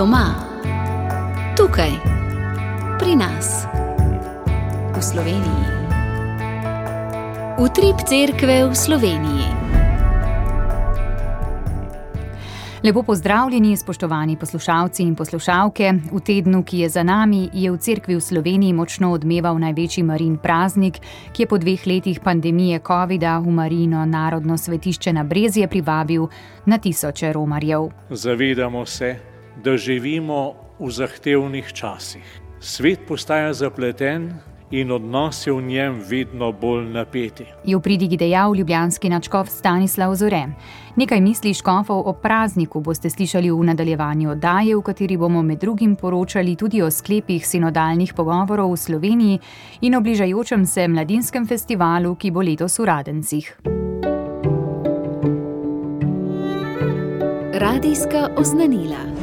doma, tukaj, pri nas, v Sloveniji. Utrip cerkve v Sloveniji. Lepo pozdravljeni, spoštovani poslušalci in poslušalke. V tednu, ki je za nami, je v cerkvi v Sloveniji močno odmeval največji marin praznik, ki je po dveh letih pandemije COVID-a v Marino narodno svetišče na Brezje privabil na tisoče romarjev. Zavedamo se, da živimo v zahtevnih časih. Svet postaja zapleten, in odnosi v njem vedno bolj napeti. Je v pridigi dejal ljubljanski načkov Stanislav Zore. Nekaj misli škofov o prazniku boste slišali v nadaljevanju oddaje, v kateri bomo med drugim poročali tudi o sklepih sinodalnih pogovorov v Sloveniji in o bližajočem se mladinskem festivalu, ki bo letos v Radencih. Radijska oznanila.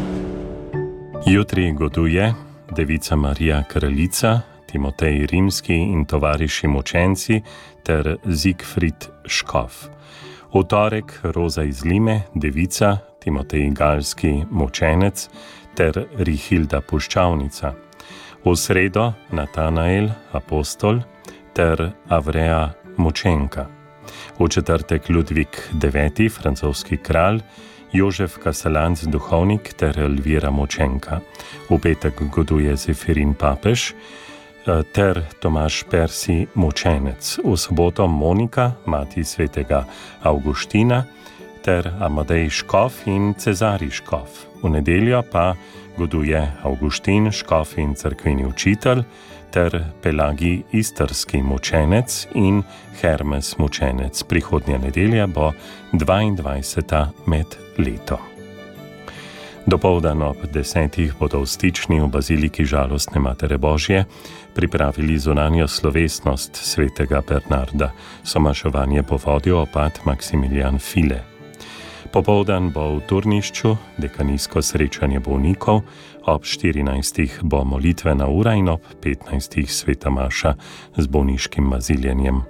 Jutri goduje Devica Marija Kraljica, Timotej Rimski in tovariši močenci ter Zigfrid Škov. V torek Roza iz Lime, Devica, Timotej Galski močenec ter Rihilda Puščavnica. V sredo Natanael, apostol ter Avrea močenka. V četrtek Ludvik IX, francoski kralj. Jožef Kasalanc, duhovnik ter Elvira Močenka. V petek goduje Zefirin Papež, Eh, ter Tomaš Persi Močenec, v soboto Monika, mati svetega Augustina, ter Amadej Škov in Cezari Škov. V nedeljo pa goduje Augustin Škov in crkveni učitelj, ter Pelagi Istrski Močenec in Hermes Močenec. Prihodnja nedelja bo 22. med letom. Dopoldan ob desetih bodo v stični v baziliki žalostne Matere Božje pripravili zunanjo slovesnost svetega Bernarda, somašovanje po vodju opat Maksimilijan File. Popoldan bo v turnišču dekanijsko srečanje bolnikov, ob 14. bo molitvena ura in ob 15. sveta Maša z bolniškim maziljenjem.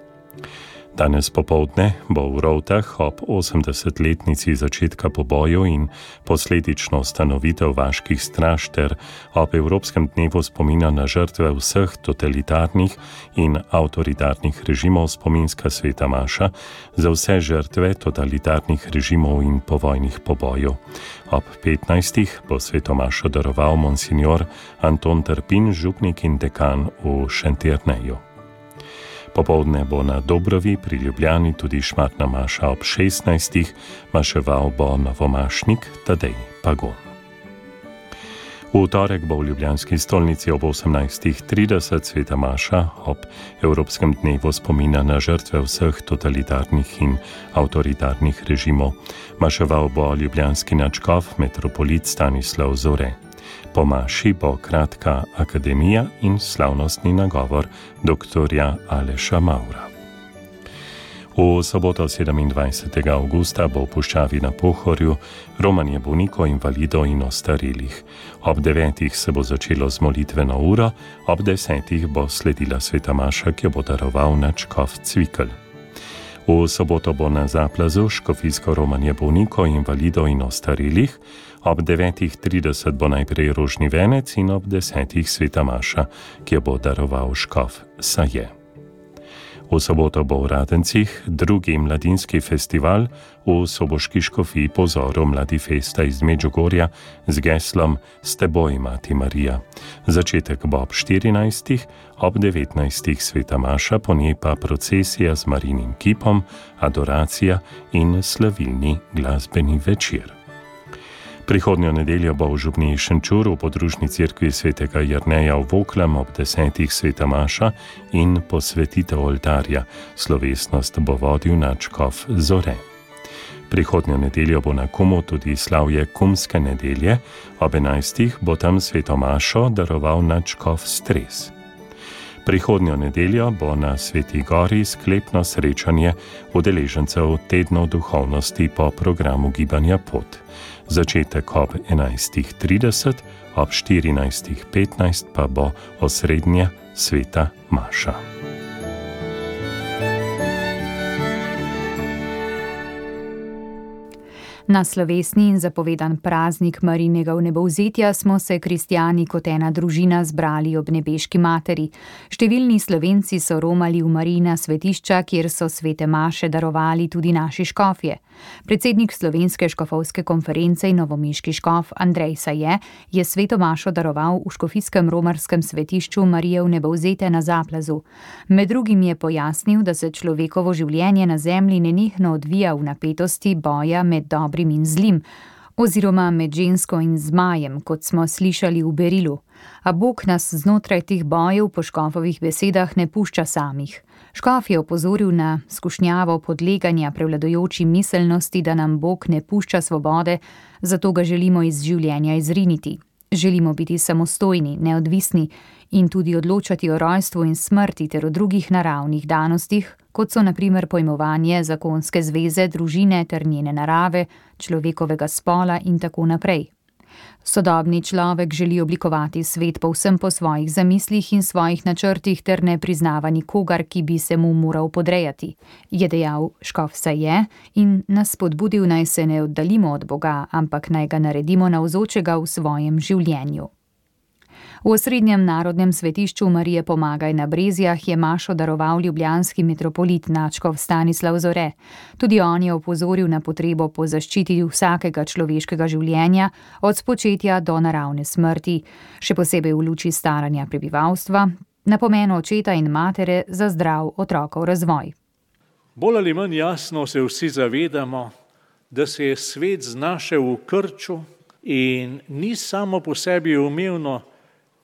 Danes popovdne bo v Rovtah ob 80-letnici začetka pobojev in posledično ustanovitev vaških straž ter ob Evropskem dnevu spomina na žrtve vseh totalitarnih in avtoritarnih režimov spominska sveta Maša za vse žrtve totalitarnih režimov in povojnih pobojev. Ob 15. bo sveto Mašo daroval monsignor Anton Trpin, župnik in dekan v Šentirneju. Popovdne bo na Dobrovi pri Ljubljani tudi šmatna maša ob 16. maševal bo novomašnik Tadej Pagon. V torek bo v Ljubljanski stolnici ob 18.30 sveta Maša ob Evropskem dnevu spomina na žrtve vseh totalitarnih in avtoritarnih režimov. Maševal bo ljubljanski načkov metropolit Stanislav Zore. Po maši bo kratka akademija in slavnostni nagovor dr. Aleša Maura. V soboto 27. augusta bo v puščavi na Pohorju romanje bolnikov, invalidov in ostarilih. Ob devetih se bo začelo z molitveno uro, ob desetih bo sledila sveta Maša, ki jo bo daroval načkov Cvikl. V soboto bo na zaplazu škofijsko romanje bolnikov, invalidov in ostarilih, Ob 9.30 bo najprej rožni venec in ob 10. sveta Maša, ki jo bo daroval škov Saje. V soboto bo v Radencih drugi mladinski festival v Soboški škofiji pozoru Mladi Festa iz Međugorja z geslom S teboj, Mati Marija. Začetek bo ob 14. ob 19. sveta Maša, po njej pa procesija z marinim kipom, adoracija in slavilni glasbeni večer. Prihodnjo nedeljo bo v Župni Šenčur v podružni cerkvi svetega Jrneja v Voklem ob desetih sveta Maša in posvetitev oltarja. Slovesnost bo vodil načkov Zore. Prihodnjo nedeljo bo na Kumu tudi slavje Kumske nedelje, ob enajstih bo tam sveto Mašo daroval načkov Stres. Prihodnjo nedeljo bo na Sveti Gori sklepno srečanje udeležencev tednov duhovnosti po programu Gibanja Pot začetek ob 11.30, ob 14.15 pa bo osrednja sveta Maša. Na slovesni in zapovedan praznik Marinega vnebovzetja smo se kristijani kot ena družina zbrali ob nebeški materi. Številni slovenci so romali v Marina svetišča, kjer so svete maše darovali tudi naši škofje. Predsednik Slovenske škofovske konference in novomiški škof Andrej Saje je sveto mašo daroval v škofijskem romarskem svetišču Marije vnebovzete na Zaplazu. Med drugim je pojasnil, da se človekovo življenje na zemlji nenehno odvija v napetosti boja med dobrim dobrim in zlim, oziroma med žensko in zmajem, kot smo slišali v Berilu. A Bog nas znotraj teh bojev po škofovih besedah ne pušča samih. Škof je opozoril na skušnjavo podleganja prevladojoči miselnosti, da nam Bog ne pušča svobode, zato ga želimo iz življenja izriniti. Želimo biti samostojni, neodvisni in tudi odločati o rojstvu in smrti ter o drugih naravnih danostih, kot so naprimer pojmovanje zakonske zveze, družine ter njene narave, človekovega spola in tako naprej. Sodobni človek želi oblikovati svet povsem po svojih zamislih in svojih načrtih ter ne priznava nikogar, ki bi se mu moral podrejati, je dejal Škof Saje in nas spodbudil naj se ne oddaljimo od Boga, ampak naj ga naredimo navzočega v svojem življenju. V osrednjem narodnem svetišču Marije Pomagaj na Brezijah je Mašo daroval ljubljanski metropolit Načkov Stanislav Zore. Tudi on je opozoril na potrebo po zaščiti vsakega človeškega življenja, od spočetja do naravne smrti, še posebej v luči staranja prebivalstva, na pomen očeta in matere za zdrav otrokov razvoj. Bolj ali manj jasno se vsi zavedamo, da se je svet znašel v krču in ni samo po sebi umevno,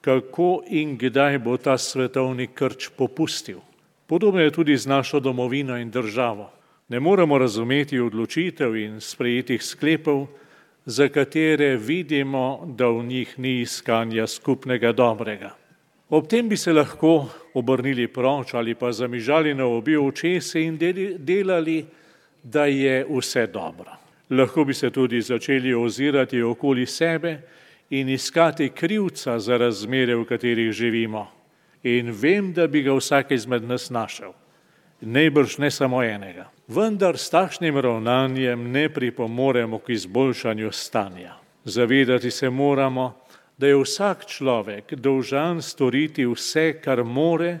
kako in kdaj bo ta svetovni krč popustil. Podobno je tudi z našo domovino in državo. Ne moremo razumeti odločitev in sprejetih sklepov, za katere vidimo, da v njih ni iskanja skupnega dobrega. Ob tem bi se lahko obrnili proč ali pa zamižali na obi očesi in delali, da je vse dobro. Lahko bi se tudi začeli ozirati okoli sebe in iskati krivca za razmere, v katerih živimo. In vem, da bi ga vsak izmed nas našel. Najbrž ne samo enega. Vendar s takšnim ravnanjem ne pripomoremo k izboljšanju stanja. Zavedati se moramo, da je vsak človek dolžan storiti vse, kar more,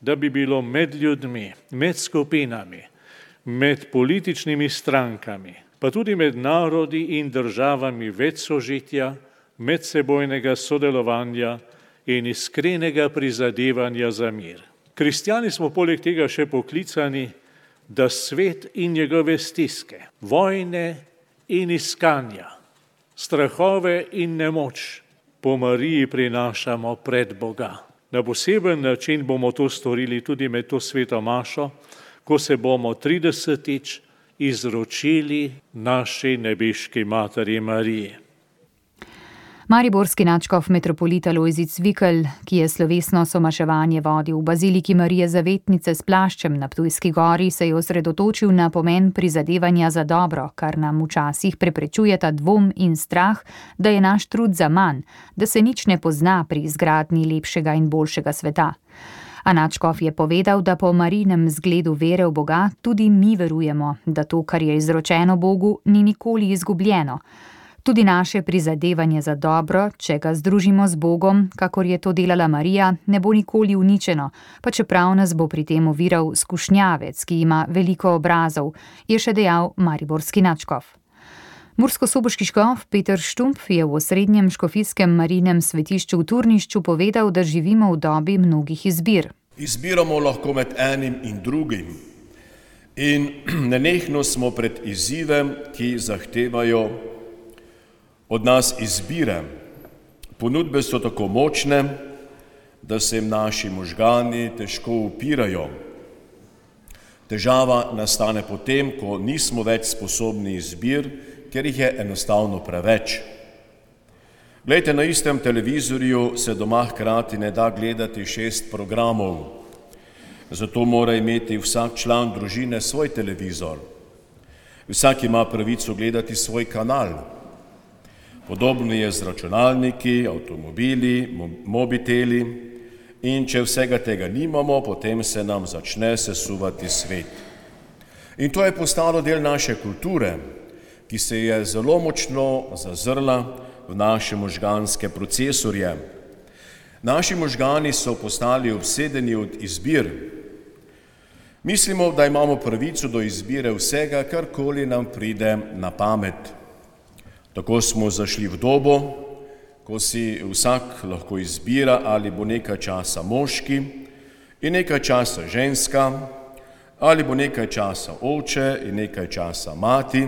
da bi bilo med ljudmi, med skupinami, med političnimi strankami, pa tudi med narodi in državami več sožitja, medsebojnega sodelovanja in iskrenega prizadevanja za mir. Kristijani smo poleg tega še poklicani, da svet in njegove stiske, vojne in iskanja, strahove in nemoč po Mariji prinašamo pred Boga. Na poseben način bomo to storili tudi med to sveto mašo, ko se bomo 30. izročili naši nebeški materi Mariji. Mariborski načkov metropolit Lojzic Vikl, ki je slovesno somaševanje vodil v baziliki Marije Zavetnice s plaščem na Ptujski gori, se je osredotočil na pomen prizadevanja za dobro, kar nam včasih preprečuje ta dvom in strah, da je naš trud za manj, da se nič ne pozna pri izgradnji lepšega in boljšega sveta. Anačkov je povedal, da po marinem zgledu vere v Boga tudi mi verujemo, da to, kar je izročeno Bogu, ni nikoli izgubljeno. Tudi naše prizadevanje za dobro, če ga združimo z Bogom, kakor je to delala Marija, ne bo nikoli uničeno, pa čeprav nas bo pri tem oviral skušnjavec, ki ima veliko obrazov, je še dejal Mariborski načkov. Mursko-soboški škof Peter Štump je v osrednjem škofijskem marinem svetišču v Turnišču povedal, da živimo v dobi mnogih izbir. Izbiramo lahko med enim in drugim. In nenehno smo pred izzivem, ki zahtevajo od nas izbire. Ponudbe so tako močne, da se jim naši možgani težko upirajo. Težava nastane potem, ko nismo več sposobni izbir, ker jih je enostavno preveč. Glejte, na istem televizorju se doma hkrati ne da gledati šest programov, zato mora imeti vsak član družine svoj televizor. Vsak ima pravico gledati svoj kanal. Podobno je z računalniki, avtomobili, mobiteli in če vsega tega nimamo, potem se nam začne sesuvati svet. In to je postalo del naše kulture, ki se je zelo močno zazrla v naše možganske procesorje. Naši možgani so postali obsedeni od izbir. Mislimo, da imamo pravico do izbire vsega, karkoli nam pride na pamet. Tako smo zašli v dobo, ko si vsak lahko izbira, ali bo nekaj časa moški in nekaj časa ženska, ali bo nekaj časa oče in nekaj časa mati,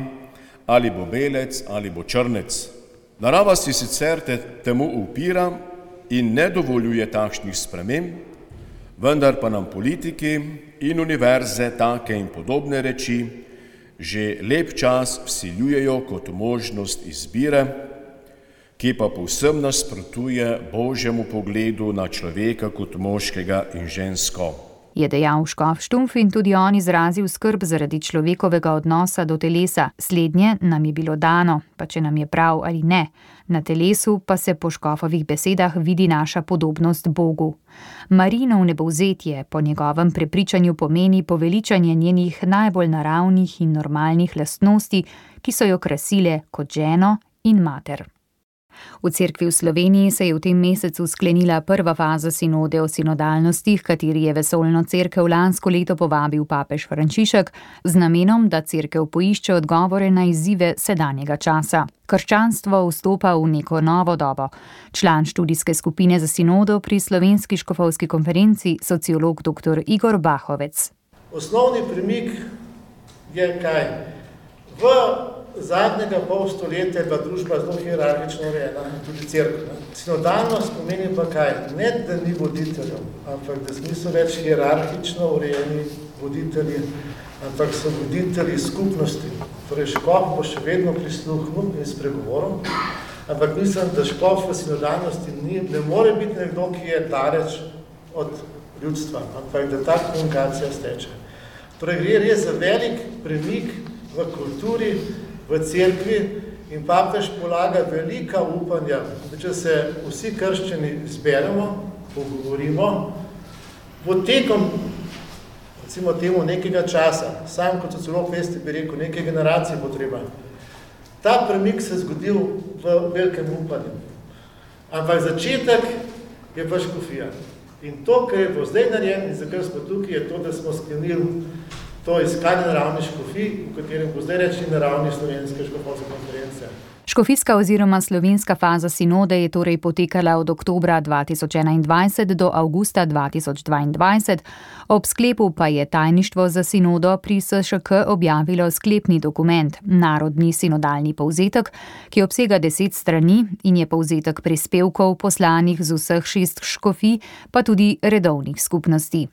ali bo belec ali bo črnec. Narava si sicer te, temu upira in ne dovoljuje takšnih sprememb, vendar pa nam politiki in univerze take in podobne reči že lep čas vsiljujejo kot možnost izbire, ki pa povsem nasprotuje božjemu pogledu na človeka kot moškega in žensko. Je dejal Škof Štumf in tudi on izrazil skrb zaradi človekovega odnosa do telesa. Slednje nam je bilo dano, pa če nam je prav ali ne. Na telesu pa se po Škofovih besedah vidi naša podobnost Bogu. Marinov nebovzetje po njegovem prepričanju pomeni poveličanje njenih najbolj naravnih in normalnih lastnosti, ki so jo krasile kot ženo in mater. V cerkvi v Sloveniji se je v tem mesecu sklenila prva faza sinode o sinodalnosti, kateri je vesolno cerkev lansko leto povabil papež Frančišek z namenom, da cerkev poišče odgovore na izzive sedanjega časa. Krščanstvo vstopa v neko novo dobo. Član študijske skupine za sinodo pri slovenski škofovski konferenci, sociolog dr. Igor Bahovec. Osnovni premik je kaj? V zadnjega pol stoletja je bila družba zelo hierarhično urejena, tudi crkva. Sinodalnost pomeni pa kaj? Ne, da ni voditeljev, ampak da niso več hierarhično urejeni voditelji, ampak so voditelji skupnosti. Torej, škof bo še vedno prisluhnil in spregovorom, ampak mislim, da škof v sinodalnosti ni, ne more biti nekdo, ki je daleč od ljudstva, ampak da ta komunikacija steče. Torej, gre res za velik premik v kulturi, v cerkvi in papež polaga velika upanja, da če se vsi krščani zberemo, pogovorimo, potekom recimo temu nekega časa, sam kot sociolog veste bi rekel, nekaj generacij bo treba, ta premik se zgodil v velikem upanju. Ampak začetek je pa škofija. In to, kar je bo zdaj narejen in zakaj smo tukaj, je to, da smo sklenili to iskanje naravne škofij, v katerem bo zdaj reči naravne slovenske škofovske konference. Škofijska oziroma slovenska faza sinode je torej potekala od oktobra 2021 do avgusta 2022, ob sklepu pa je tajništvo za sinodo pri SŠK objavilo sklepni dokument, narodni sinodalni povzetek, ki obsega deset strani in je povzetek prispevkov poslanih z vseh šest škofij, pa tudi redovnih skupnosti.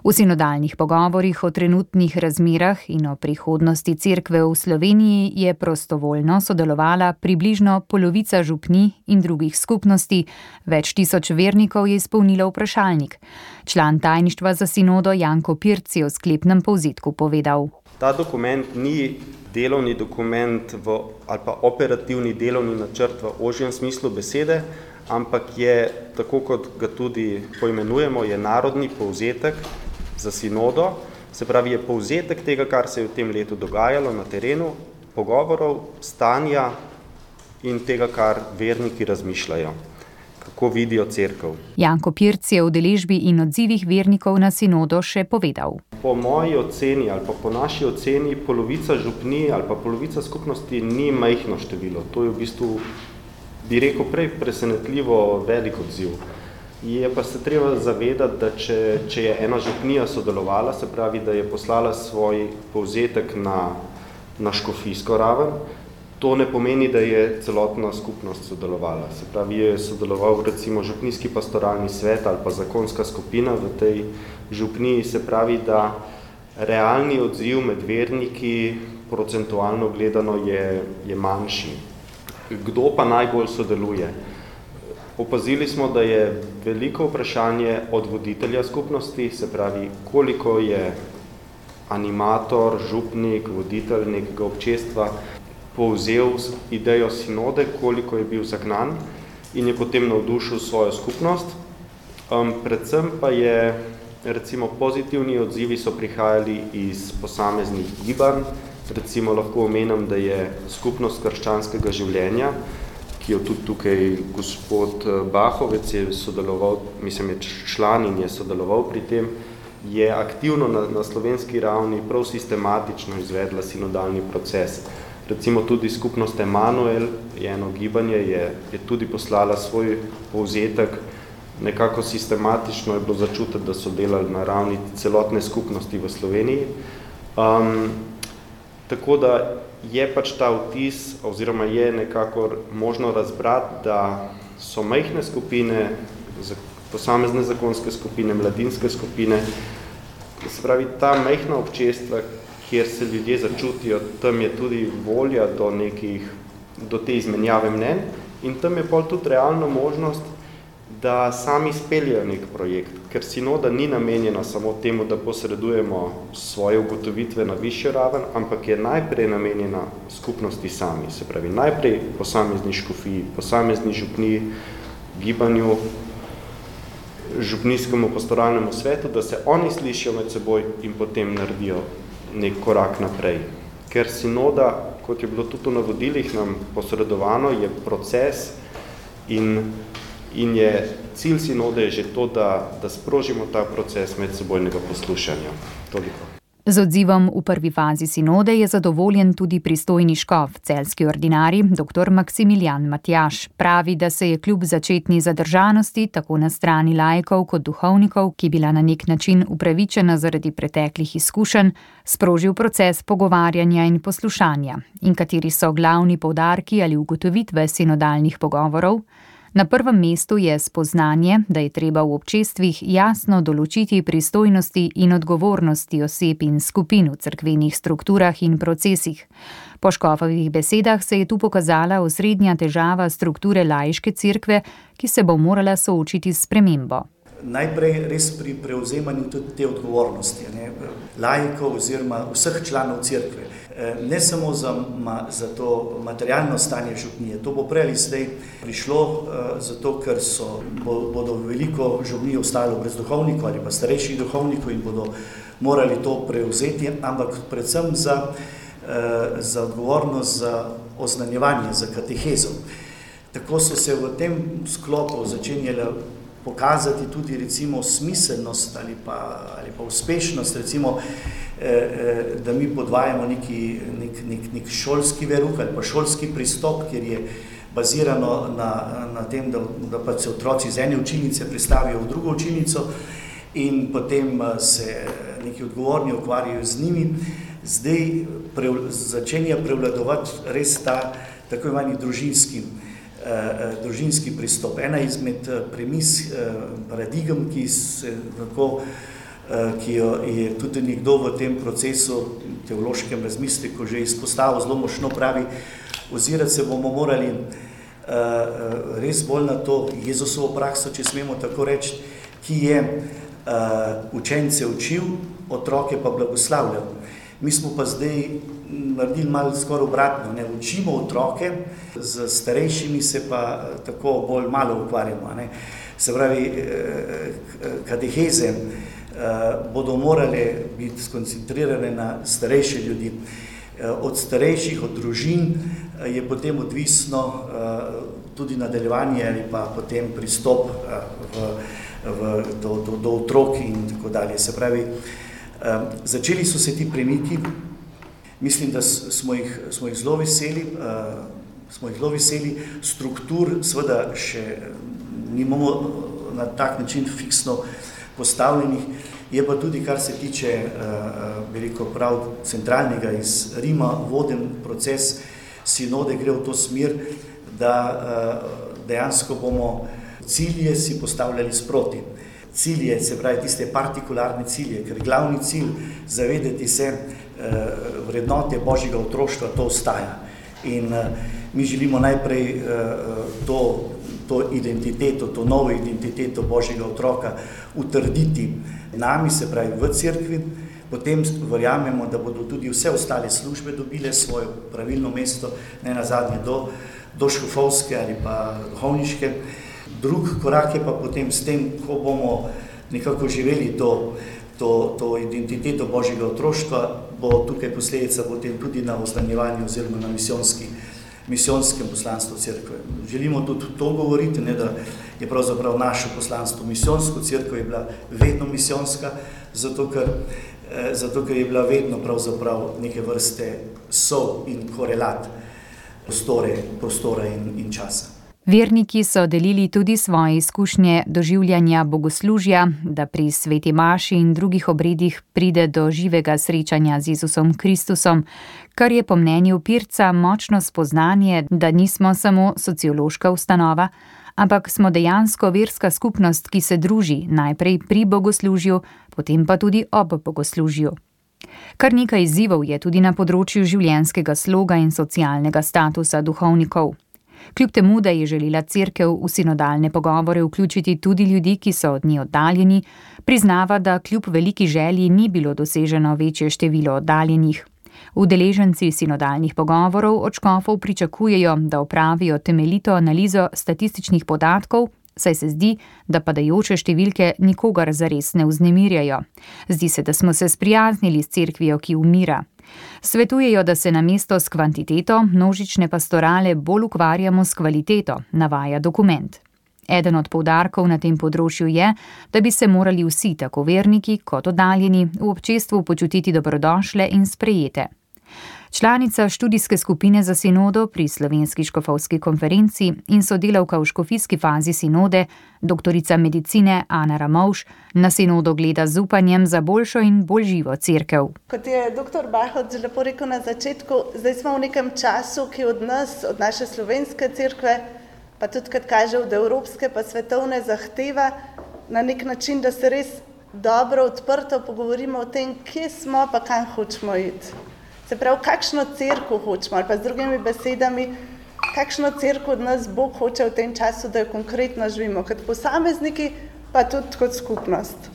V sinodalnih pogovorih o trenutnih razmerah in o prihodnosti cerkve v Sloveniji je prostovoljno sodelovala približno polovica župni in drugih skupnosti, več tisoč vernikov je izpolnilo vprašalnik. Član tajništva za sinodo Janko Pirc je v sklepnem povzetku povedal. Ta dokument ni delovni dokument v, ali pa operativni delovni načrt v ožjem smislu besede, ampak je, tako kot ga tudi poimenujemo, je narodni povzetek za sinodo, se pravi, je povzetek tega, kar se je v tem letu dogajalo na terenu, pogovorov, stanja in tega, kar verniki razmišljajo, kako vidijo cerkev. Janko Pirc je v deležbi in odzivih vernikov na sinodo še povedal. Po moji oceni ali pa po naši oceni polovica župni ali pa polovica skupnosti ni majhno število. To je v bistvu, bi rekel prej, presenetljivo velik odziv. Je pa se treba zavedati, da če, če je ena župnija sodelovala, se pravi, da je poslala svoj povzetek na, na škofijsko raven, to ne pomeni, da je celotna skupnost sodelovala. Se pravi, je sodeloval recimo župnijski pastoralni svet ali pa zakonska skupina v tej župniji, se pravi, da realni odziv med verniki procentualno gledano je, je manjši. Kdo pa najbolj sodeluje? Opazili smo, da je veliko vprašanje od voditelja skupnosti, se pravi, koliko je animator, župnik, voditelj nekega občestva povzel idejo sinode, koliko je bil zagnan in je potem navdušil svojo skupnost. Um, predvsem pa je, recimo, pozitivni odzivi so prihajali iz posameznih gibanj, Recimo lahko omenim, da je skupnost krščanskega življenja, ki jo tudi tukaj gospod eh, Bahovec je sodeloval, mislim, je član in je sodeloval pri tem, je aktivno na, na slovenski ravni prav sistematično izvedla sinodalni proces. Recimo tudi skupnost Emanuel, je eno gibanje, je, je tudi poslala svoj povzetek, nekako sistematično je bilo začutiti, da so delali na ravni celotne skupnosti v Sloveniji. Um, tako da je pač ta vtis, oziroma je nekako možno razbrati, da so majhne skupine, posamezne zakonske skupine, mladinske skupine, se pravi ta majhna občestva, kjer se ljudje začutijo, tam je tudi volja do nekih, do te izmenjave mnen in tam je pol tudi realna možnost, da sami speljajo nek projekt, ker sinoda ni namenjena samo temu, da posredujemo svoje ugotovitve na višjo raven, ampak je najprej namenjena skupnosti sami, se pravi najprej posamezni škofiji, posamezni župni, gibanju, župnijskemu pastoralnemu svetu, da se oni slišijo med seboj in potem naredijo nek korak naprej. Ker sinoda, kot je bilo tudi v navodilih nam posredovano, je proces in in je cilj sinode že to, da, da sprožimo ta proces medsebojnega poslušanja. Toliko. Z odzivom v prvi fazi sinode je zadovoljen tudi pristojni škof, celski ordinari, dr. Maksimilijan Matjaš. Pravi, da se je kljub začetni zadržanosti, tako na strani lajkov kot duhovnikov, ki bila na nek način upravičena zaradi preteklih izkušenj, sprožil proces pogovarjanja in poslušanja. In kateri so glavni povdarki ali ugotovitve sinodalnih pogovorov? Na prvem mestu je spoznanje, da je treba v občestvih jasno določiti pristojnosti in odgovornosti oseb in skupin v crkvenih strukturah in procesih. Po škofovih besedah se je tu pokazala osrednja težava strukture laiške cerkve, ki se bo morala soočiti s spremembo najprej res pri prevzemanju tudi te odgovornosti, ne, lajkov oziroma vseh članov crkve. E, ne samo za, ma, za to materialno stanje župnije, to bo prej ali zdaj prišlo, uh, zato ker so, bo, bodo veliko župnij ostalo brez duhovnikov ali pa starejših duhovnikov in bodo morali to prevzeti, ampak predvsem za, uh, za odgovornost za oznanjevanje, za katehezo. Tako so se v tem sklopu začenjale pokazati tudi recimo smiselnost ali pa, ali pa uspešnost, recimo, eh, eh, da mi podvajamo neki, nek, nek, nek šolski veruk ali pa šolski pristop, kjer je bazirano na, na tem, da, da pa se otroci iz ene učilnice pristavijo v drugo učilnico in potem eh, se neki odgovorni ukvarjajo z njimi. Zdaj pre, začenja prevladovati res ta tako imani družinski Eh, eh, družinski pristop. Ena izmed eh, premis, paradigem, ki, se, tako, ki jo je tudi nekdo v tem procesu, teološkem razmisliku, že izpostavil zelo močno pravi, ozirati se bomo morali res bolj na to Jezusovo prakso, če smemo tako reči, ki je učence učil, otroke pa blagoslavljal. Mi smo pa zdaj naredili malo skoraj obratno, ne učimo otroke, z starejšimi se pa tako bolj malo ukvarjamo. Ne. Se pravi, eh, kateheze eh, bodo morale biti skoncentrirane na starejše ljudi. Eh, od starejših, od družin je potem odvisno tudi nadaljevanje ali pa potem pristop v, v, do, do, do otrok in tako dalje. Se pravi, začeli so se ti premiki, Mislim, da smo jih, smo jih zelo veseli, uh, smo jih zelo veseli, struktur seveda še nimamo na tak način fiksno postavljenih, je pa tudi, kar se tiče, uh, veliko prav centralnega iz Rima, voden proces sinode gre v to smer, da uh, dejansko bomo cilje si postavljali sproti. Cilje, se pravi tiste partikularne cilje, ker glavni cilj zavedeti se, Eh, vrednote božjega otroštva to ostaja. In eh, mi želimo najprej eh, to, to identiteto, to novo identiteto božjega otroka utrditi nami, se pravi v cerkvi, potem verjamemo, da bodo tudi vse ostale službe dobile svoje pravilno mesto, ne na zadnje do, do škofovske ali pa duhovniške. Drug korak je pa potem s tem, ko bomo nekako živeli to, to, to identiteto božjega otroštva, bo tukaj posledica potem tudi na oznanjevanju oziroma na misijonski, misijonskem poslanstvu crkve. Želimo tudi to govoriti, ne, da je pravzaprav naše poslanstvo misijonsko, crkva je bila vedno misijonska, zato ker, eh, zato ker je bila vedno pravzaprav neke vrste so in korelat prostore, prostora in, in časa. Verniki so delili tudi svoje izkušnje doživljanja bogoslužja, da pri sveti maši in drugih obredih pride do živega srečanja z Jezusom Kristusom, kar je po mnenju Pirca močno spoznanje, da nismo samo sociološka ustanova, ampak smo dejansko verska skupnost, ki se druži najprej pri bogoslužju, potem pa tudi ob bogoslužju. Kar nekaj izzivov je tudi na področju življenjskega sloga in socialnega statusa duhovnikov. Kljub temu, da je želela crkev v sinodalne pogovore vključiti tudi ljudi, ki so od nje oddaljeni, priznava, da kljub veliki želji ni bilo doseženo večje število oddaljenih. Udeleženci sinodalnih pogovorov od škofov pričakujejo, da opravijo temeljito analizo statističnih podatkov saj se zdi, da padajoče številke nikogar zares ne vznemirjajo. Zdi se, da smo se sprijaznili s cerkvijo, ki umira. Svetujejo, da se na mesto s kvantiteto množične pastorale bolj ukvarjamo s kvaliteto, navaja dokument. Eden od poudarkov na tem področju je, da bi se morali vsi, tako verniki kot oddaljeni, v občestvu počutiti dobrodošle in sprejete. Članica študijske skupine za sinodo pri Slovenski škofovski konferenci in sodelavka v škofijski fazi sinode, doktorica medicine Ana Ramovš, na sinodo gleda z upanjem za boljšo in bolj živo crkev. Kot je dr. Bahod lepo rekel na začetku, zdaj smo v nekem času, ki od nas, od naše slovenske crkve, pa tudi, kad kaže od evropske pa svetovne zahteva, na nek način, da se res dobro, odprto pogovorimo o tem, kje smo pa kam hočemo iti. Se pravi, kakšno crkvo hočemo, ali pa z drugimi besedami, kakšno crkvo od nas Bog hoče v tem času, da jo konkretno živimo, kot posamezniki, pa tudi kot skupnost.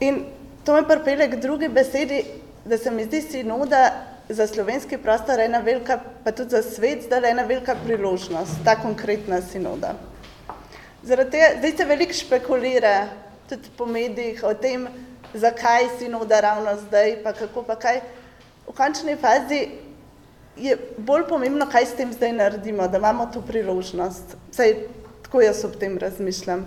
In to me pripelje k drugi besedi, da se mi zdi sinoda za slovenski prostor ena velika, pa tudi za svet, zdaj ena velika priložnost, ta konkretna sinoda. Zaradi tega, zdaj se veliko špekulira, tudi po medijih, o tem, zakaj sinoda ravno zdaj, pa kako pa kaj. V končni fazi je bolj pomembno, kaj s tem zdaj naredimo, da imamo to priložnost. Vsaj tako jaz ob tem razmišljam.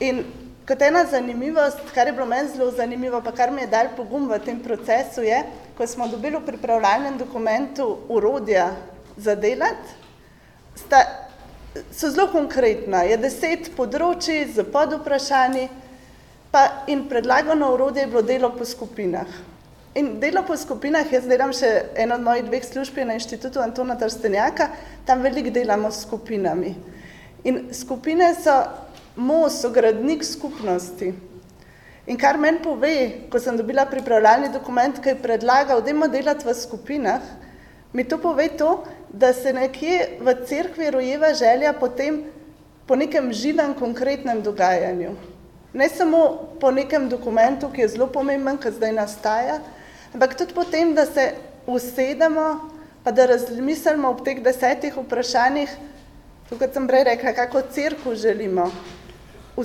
In kot ena zanimivost, kar je bilo meni zelo zanimivo, pa kar mi je dal pogum v tem procesu, je, ko smo dobili v pripravljalnem dokumentu urodja za delati, sta, so zelo konkretna. Je deset področji z podvprašanji, pa in predlagano urodje je bilo delo po skupinah. In delo po skupinah, jaz delam še eno od mojih dveh služb na inštitutu Antona Trstenjaka, tam veliko delamo s skupinami. In skupine so most, so gradnik skupnosti. In kar meni pove, ko sem dobila pripravljalni dokument, ki je predlagal, da delati v skupinah, mi to pove to, da se nekje v cerkvi rojeva želja potem po nekem živem, konkretnem dogajanju. Ne samo po nekem dokumentu, ki je zelo pomemben, ki zdaj nastaja, ampak tudi potem, da se usedemo, pa da razmislimo ob teh desetih vprašanjih, kot sem prej rekla, kako crkvu želimo v,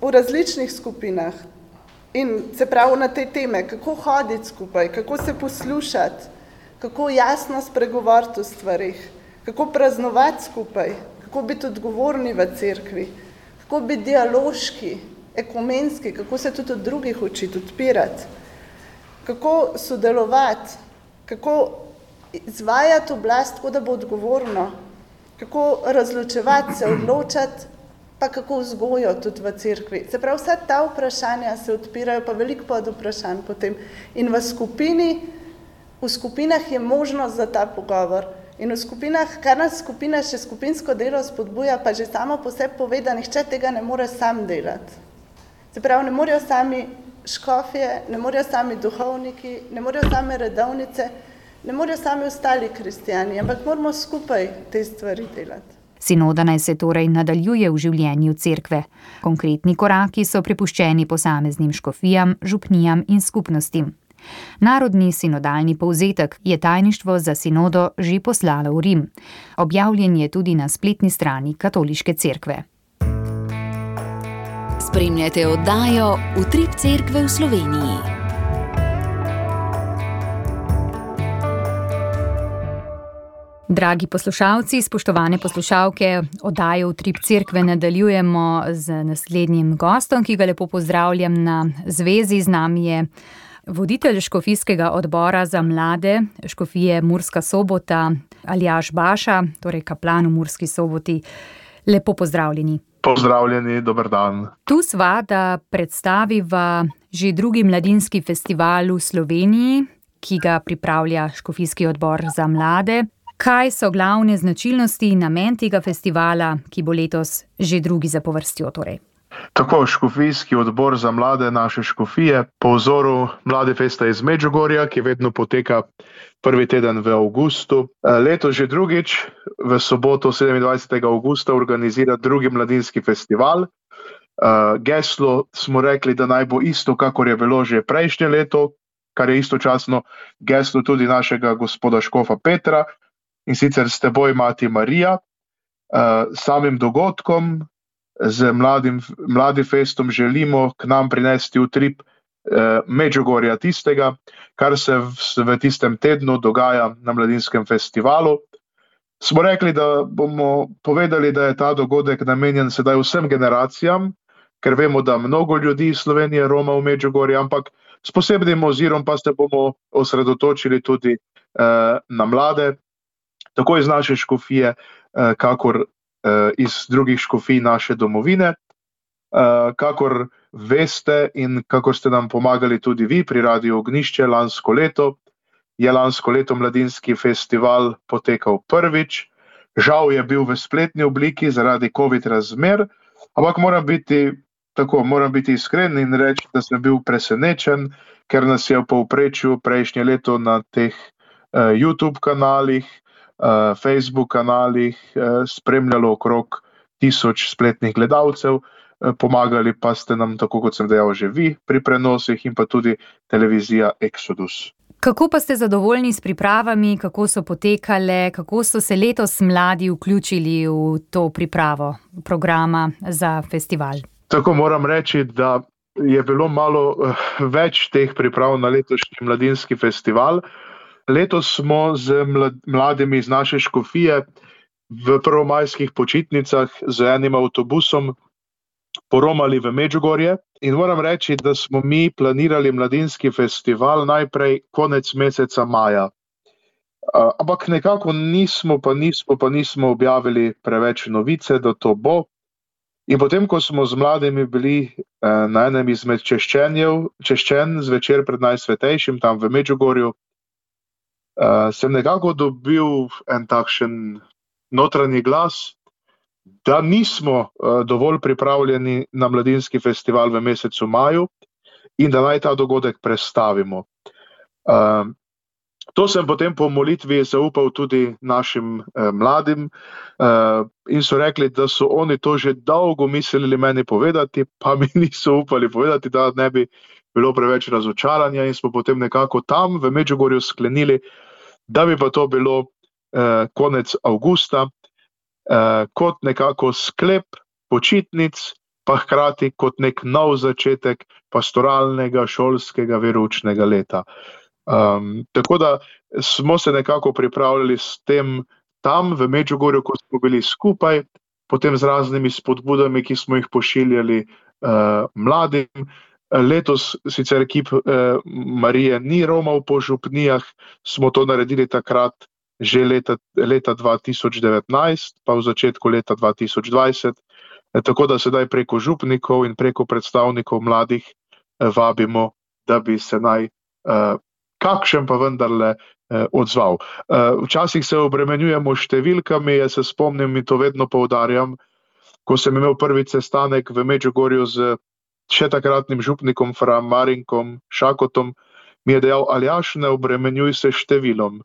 v različnih skupinah. In se pravi na te teme, kako hoditi skupaj, kako se poslušati, kako jasno spregovoriti o stvarih, kako praznovati skupaj, kako biti odgovorni v cerkvi, kako biti dialoški, ekumenski, kako se tudi od drugih učiti, odpirati kako sodelovati, kako izvajati oblast, tako da bo odgovorno, kako razločevati, se odločati, pa kako vzgojo tudi v cerkvi. Se pravi, vsa ta vprašanja se odpirajo, pa veliko pod vprašanj potem. In v skupini, v skupinah je možnost za ta pogovor. In v skupinah, kar nas skupina še skupinsko delo spodbuja, pa že samo po sebi pove, da nihče tega ne more sam delati. Se pravi, ne morejo sami škofje, ne morejo sami duhovniki, ne morejo same redovnice, ne morejo sami ostali kristijani, ampak moramo skupaj te stvari delati. Sinoda naj se torej nadaljuje v življenju cerkve. Konkretni koraki so prepuščeni posameznim škofijam, župnijam in skupnostim. Narodni sinodalni povzetek je tajništvo za sinodo že poslalo v Rim. Objavljen je tudi na spletni strani Katoliške cerkve. Spremljate oddajo Utrip Cerkve v Sloveniji. Dragi poslušalci, spoštovane poslušalke, oddajo Utrip Cerkve nadaljujemo z naslednjim gostom, ki ga lepo pozdravljam na zvezi. Z nami je voditelj Škofijskega odbora za mlade Škofije Murska sobota, Aljaš Baša, torej kaplan v Murski soboti. Lepo pozdravljeni. Pozdravljeni, dober dan. Tu sva, da predstaviva že drugi mladinski festival v Sloveniji, ki ga pripravlja Škofijski odbor za mlade. Kaj so glavne značilnosti in namen tega festivala, ki bo letos že drugi za povrstjo? Torej? Tako, Škofijski odbor za mlade naše škofije po vzoru Mlade festa iz Medžugorja, ki vedno poteka prvi teden v avgustu. Leto že drugič, v soboto 27. augusta, organizira drugi mladinski festival. Geslo smo rekli, da naj bo isto, kakor je bilo že prejšnje leto, kar je istočasno geslo tudi našega gospoda Škofa Petra in sicer s teboj, mati Marija, samim dogodkom, z mladim, mladim festom želimo k nam prinesti utrip eh, Međugorja tistega, kar se v, v tistem tednu dogaja na mladinskem festivalu. Smo rekli, da bomo povedali, da je ta dogodek namenjen sedaj vsem generacijam, ker vemo, da mnogo ljudi iz Slovenije roma v Međugorje, ampak s posebnim ozirom pa se bomo osredotočili tudi eh, na mlade, tako iz naše škofije, eh, kakor iz drugih škofij naše domovine. Uh, kakor veste in kakor ste nam pomagali tudi vi pri Radio Ognišče lansko leto, je lansko leto mladinski festival potekal prvič. Žal je bil v spletni obliki zaradi COVID razmer, ampak moram biti, tako, moram biti iskren in reči, da sem bil presenečen, ker nas je v povprečju prejšnje leto na teh uh, YouTube kanalih Facebook kanalih uh, spremljalo okrog tisoč spletnih gledalcev, uh, pomagali pa ste nam, tako kot sem dejal, že vi pri prenosih in pa tudi televizija Exodus. Kako pa ste zadovoljni s pripravami, kako so potekale, kako so se letos mladi vključili v to pripravo programa za festival? Tako moram reči, da je bilo malo več teh priprav na letošnji mladinski festival. Uh, Letos smo z mladimi iz naše škofije v prvomajskih počitnicah z enim avtobusom poromali v Međugorje in moram reči, da smo mi planirali mladinski festival najprej konec meseca maja. Ampak nekako nismo pa, nismo pa nismo objavili preveč novice, da to bo. In potem, ko smo z mladimi bili eh, na enem izmed češčenjev, češčen zvečer pred najsvetejšim, tam v Međugorju, uh, sem nekako dobil en takšen notranji glas, da nismo uh, dovolj pripravljeni na mladinski festival v mesecu maju in da naj ta dogodek prestavimo. Uh, To sem potem po molitvi zaupal tudi našim eh, mladim eh, in so rekli, da so oni to že dolgo mislili meni povedati, pa mi niso upali povedati, da ne bi bilo preveč razočaranja in smo potem nekako tam v Međugorju sklenili, da bi pa to bilo eh, konec avgusta, eh, kot nekako sklep počitnic, pa hkrati kot nek nov začetek pastoralnega šolskega veručnega leta. Um, tako da smo se nekako pripravljali s tem tam v Međugorju, ko smo bili skupaj, potem z raznimi spodbudami, ki smo jih pošiljali uh, mladim. Letos sicer ekip eh, Marije ni romal po župnijah, smo to naredili takrat že leta, leta 2019, pa v začetku leta 2020. Eh, tako da sedaj preko župnikov in preko predstavnikov mladih eh, vabimo, da bi se naj eh, kakšen pa vendarle eh, odzval. Eh, včasih se obremenjujemo številkami, jaz se spomnim in to vedno poudarjam, ko sem imel prvi sestanek v Međugorju z še takratnim župnikom Fram Marinkom Šakotom, mi je dejal, Aljaš, ne obremenjuj se številom.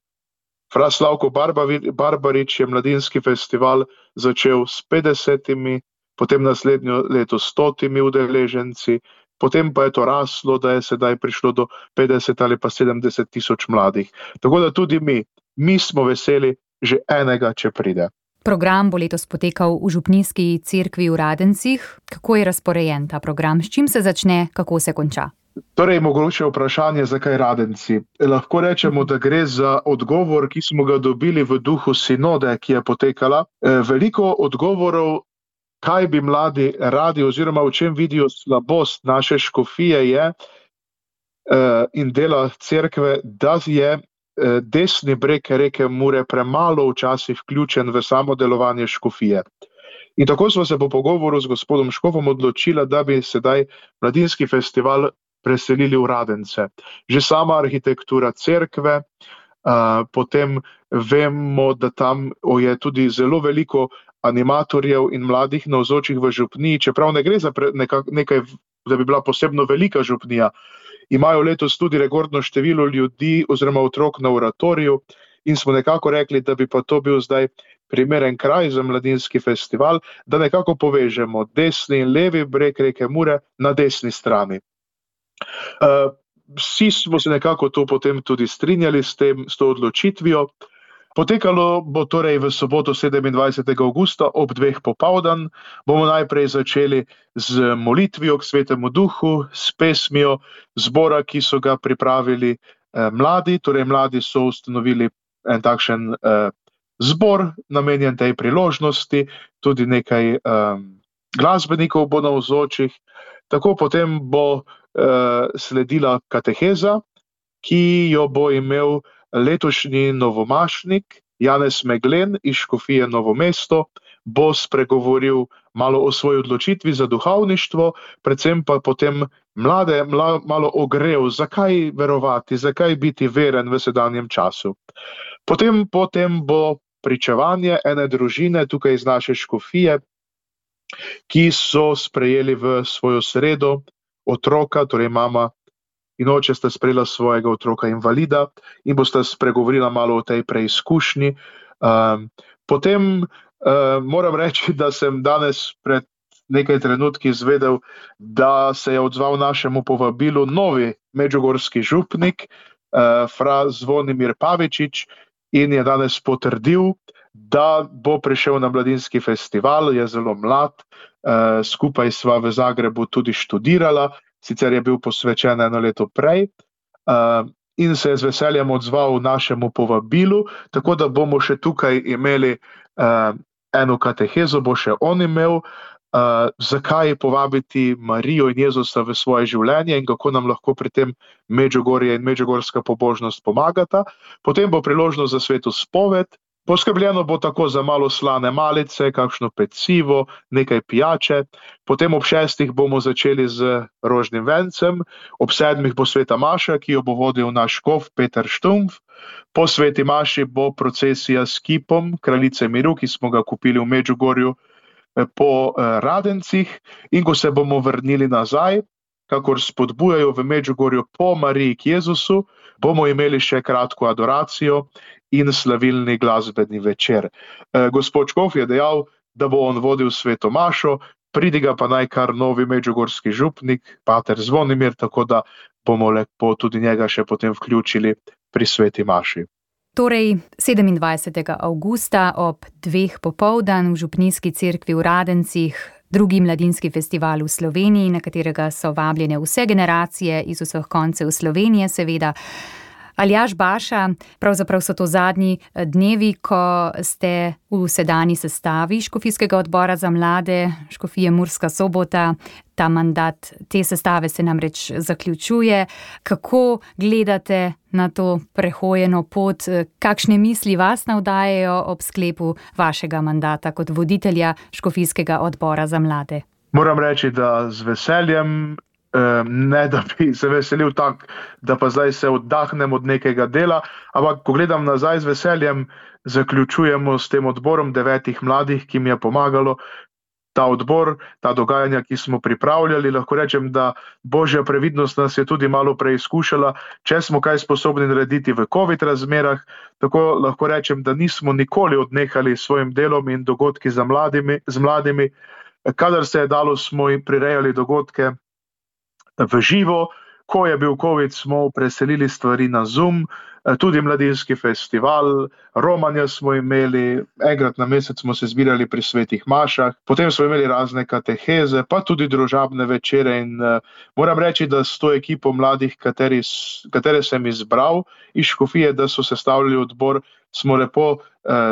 Fra Slavko Barbarič je mladinski festival začel s 50, potem naslednjo leto s 100 udeleženci, potem pa je to raslo, da je sedaj prišlo do 50 ali pa 70 tisoč mladih. Tako da tudi mi, mi smo veseli že enega, če pride. Program bo letos potekal v Župnijski cerkvi v Radencih. Kako je razporejen ta program, s čim se začne, kako se konča? Torej, mogoče vprašanje, zakaj radenci. Lahko rečemo, da gre za odgovor, ki smo ga dobili v duhu sinode, ki je potekala. Eh, veliko odgovorov, kaj bi mladi radi, oziroma v čem vidijo slabost naše škofije, je eh, in dela crkve, da je desni breg reke Mure premalo včasih vključen v samo delovanje škofije. In tako smo se po pogovoru z gospodom Škofom odločili, da bi sedaj mladinski festival preselili v Radence. Že sama arhitektura cerkve, potem vemo, da tam je tudi zelo veliko animatorjev in mladih navzočih v župniji, čeprav ne gre za nekaj, da bi bila posebno velika župnija imajo letos tudi rekordno število ljudi oziroma otrok na oratoriju in smo nekako rekli, da bi pa to bil zdaj primeren kraj za mladinski festival, da nekako povežemo desni in levi breg reke Mure na desni strani. Uh, vsi smo se nekako to potem tudi strinjali s, tem, s to odločitvijo. Potekalo bo torej v soboto 27. augusta ob dveh popovdan. Bomo najprej začeli z molitvijo k svetemu duhu, s pesmijo zbora, ki so ga pripravili eh, mladi. Torej, mladi so ustanovili en takšen eh, zbor, namenjen tej priložnosti, tudi nekaj eh, glasbenikov bo na vzočih. Tako potem bo eh, sledila kateheza, ki jo bo imel letošnji novomašnik Janez Meglen iz Škofije Novo mesto bo spregovoril malo o svoji odločitvi za duhovništvo, predvsem pa potem mlade mla, malo ogrev, zakaj verovati, zakaj biti veren v sedanjem času. Potem, potem bo pričevanje ene družine tukaj iz naše Škofije, ki so sprejeli v svojo sredo otroka, torej mama in oče sta sprejela svojega otroka invalida in bosta spregovorila malo o tej preizkušnji. Um, potem uh, moram reči, da sem danes pred nekaj trenutki izvedel, da se je odzval našemu povabilu novi medžugorski župnik, uh, fra Zvonimir Pavičič, in je danes potrdil, da bo prišel na mladinski festival, je zelo mlad, uh, skupaj sva v Zagrebu tudi študirala sicer je bil posvečen eno leto prej. Uh, In se je z veseljem odzval našemu povabilu, tako da bomo še tukaj imeli uh, eno katehezo, bo še on imel, uh, zakaj povabiti Marijo in Jezusa v svoje življenje in kako nam lahko pri tem Međugorje in Međugorska pobožnost pomagata. Potem bo priložnost za svetu spoved, Poskrbljeno bo tako za malo slane malice, kakšno pecivo, nekaj pijače. Potem ob šestih bomo začeli z rožnim vencem, ob sedmih bo sveta Maša, ki jo bo vodil naš kov Peter Štumf. Po sveti Maši bo procesija s kipom kraljice Miru, ki smo ga kupili v Međugorju eh, po eh, Radencih. In ko se bomo vrnili nazaj, kakor spodbujajo v Međugorju po Mariji k Jezusu, bomo imeli še kratko adoracijo in slavilni glasbeni večer. E, gospod Škof je dejal, da bo on vodil sveto Mašo, pridiga pa naj kar novi medžugorski župnik, pater Zvonimir, tako da bomo lepo tudi njega še potem vključili pri sveti Maši. Torej, 27. augusta ob dveh popovdan v Župnijski cerkvi v Radencih, drugi mladinski festival v Sloveniji, na katerega so vabljene vse generacije iz vseh koncev Slovenije, seveda. Aljaš Baša, pravzaprav so to zadnji eh, dnevi, ko ste v sedajni sestavi Škofijskega odbora za mlade, Škofije Murska sobota. Ta mandat te sestave se namreč zaključuje. Kako gledate na to prehojeno pot, kakšne misli vas navdajajo ob sklepu vašega mandata kot voditelja Škofijskega odbora za mlade? Moram reči, da z veseljem ne da bi se veselil tako, da pa zdaj se oddahnem od nekega dela. Ampak, ko gledam nazaj z veseljem, zaključujemo s tem odborom devetih mladih, ki mi je pomagalo. Ta odbor, ta dogajanja, ki smo pripravljali, lahko rečem, da božja previdnost nas je tudi malo preizkušala, če smo kaj sposobni narediti v COVID razmerah. Tako lahko rečem, da nismo nikoli odnehali s svojim delom in dogodki mladimi, z mladimi. Kadar se je dalo, smo jim prirejali dogodke v živo, ko je bil COVID, smo preselili stvari na Zoom, Eh, tudi mladinski festival, romanje smo imeli, enkrat na mesec smo se zbirali pri svetih mašah, potem smo imeli razne kateheze, pa tudi družabne večere. In uh, moram reči, da s to ekipo mladih, kateri, katere sem izbral iz Škofije, da so sestavljali odbor, smo lepo uh,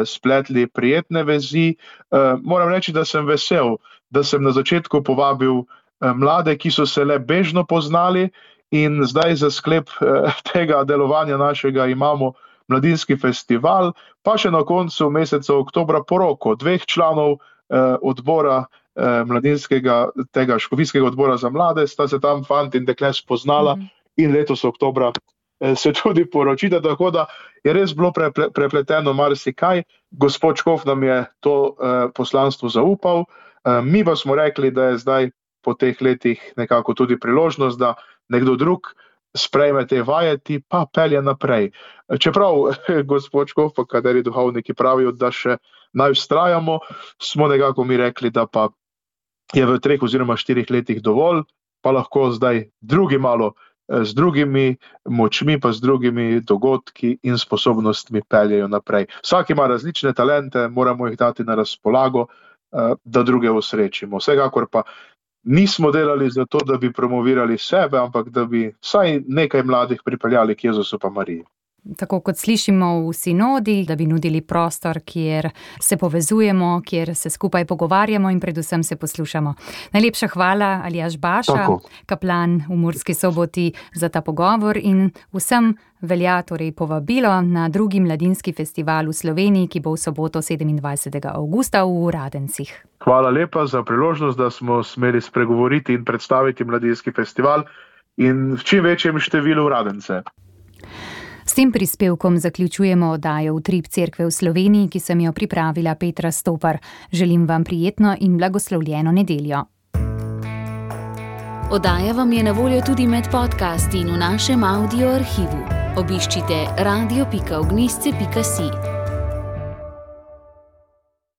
spletli prijetne vezi. Uh, moram reči, da sem vesel, da sem na začetku povabil mlade, ki so se le bežno poznali. In zdaj za sklep eh, tega delovanja našega imamo mladinski festival, pa še na koncu meseca oktobra poroko dveh članov eh, odbora eh, mladinskega, tega škofijskega odbora za mlade, sta se tam fant in dekle spoznala mm -hmm. in letos oktobra se tudi poročita, tako da je res bilo pre, pre, prepleteno marsikaj. Gospod Škof nam je to poslanstvo zaupal, mi pa smo rekli, da je zdaj po teh letih nekako tudi priložnost, da nekdo drug sprejme te vajeti, pa pelje naprej. Čeprav, gospod Škof, pa kateri duhovniki pravijo, da še naj ustrajamo, smo nekako mi rekli, da pa je v treh oziroma štirih letih dovolj, pa lahko zdaj drugi malo z drugimi močmi, pa z drugimi dogodki in sposobnostmi peljejo naprej. Vsak ima različne talente, moramo jih dati na razpolago, eh, da druge usrečimo. Vsekakor pa nismo delali zato, da bi promovirali sebe, ampak da bi vsaj nekaj mladih pripeljali k Jezusu pa Mariji. Tako kot slišimo v sinodi, da bi nudili prostor, kjer se povezujemo, kjer se skupaj pogovarjamo in predvsem se poslušamo. Najlepša hvala, Aljaš Baša, Tako. kaplan v Murski soboti, za ta pogovor in vsem velja torej povabilo na drugi mladinski festival v Sloveniji, ki bo v soboto 27. augusta v Radencih. Hvala lepa za priložnost, da smo smeli spregovoriti in predstaviti mladinski festival in v čim večjem številu Radence. S tem prispevkom zaključujemo oddajo v Trip Cerkve v Sloveniji, ki sem jo pripravila Petra Stopar. Želim vam prijetno in blagoslovljeno nedeljo. Oddaja vam je na voljo tudi med podcasti in v našem audio arhivu. Obiščite radio.ognisce.si.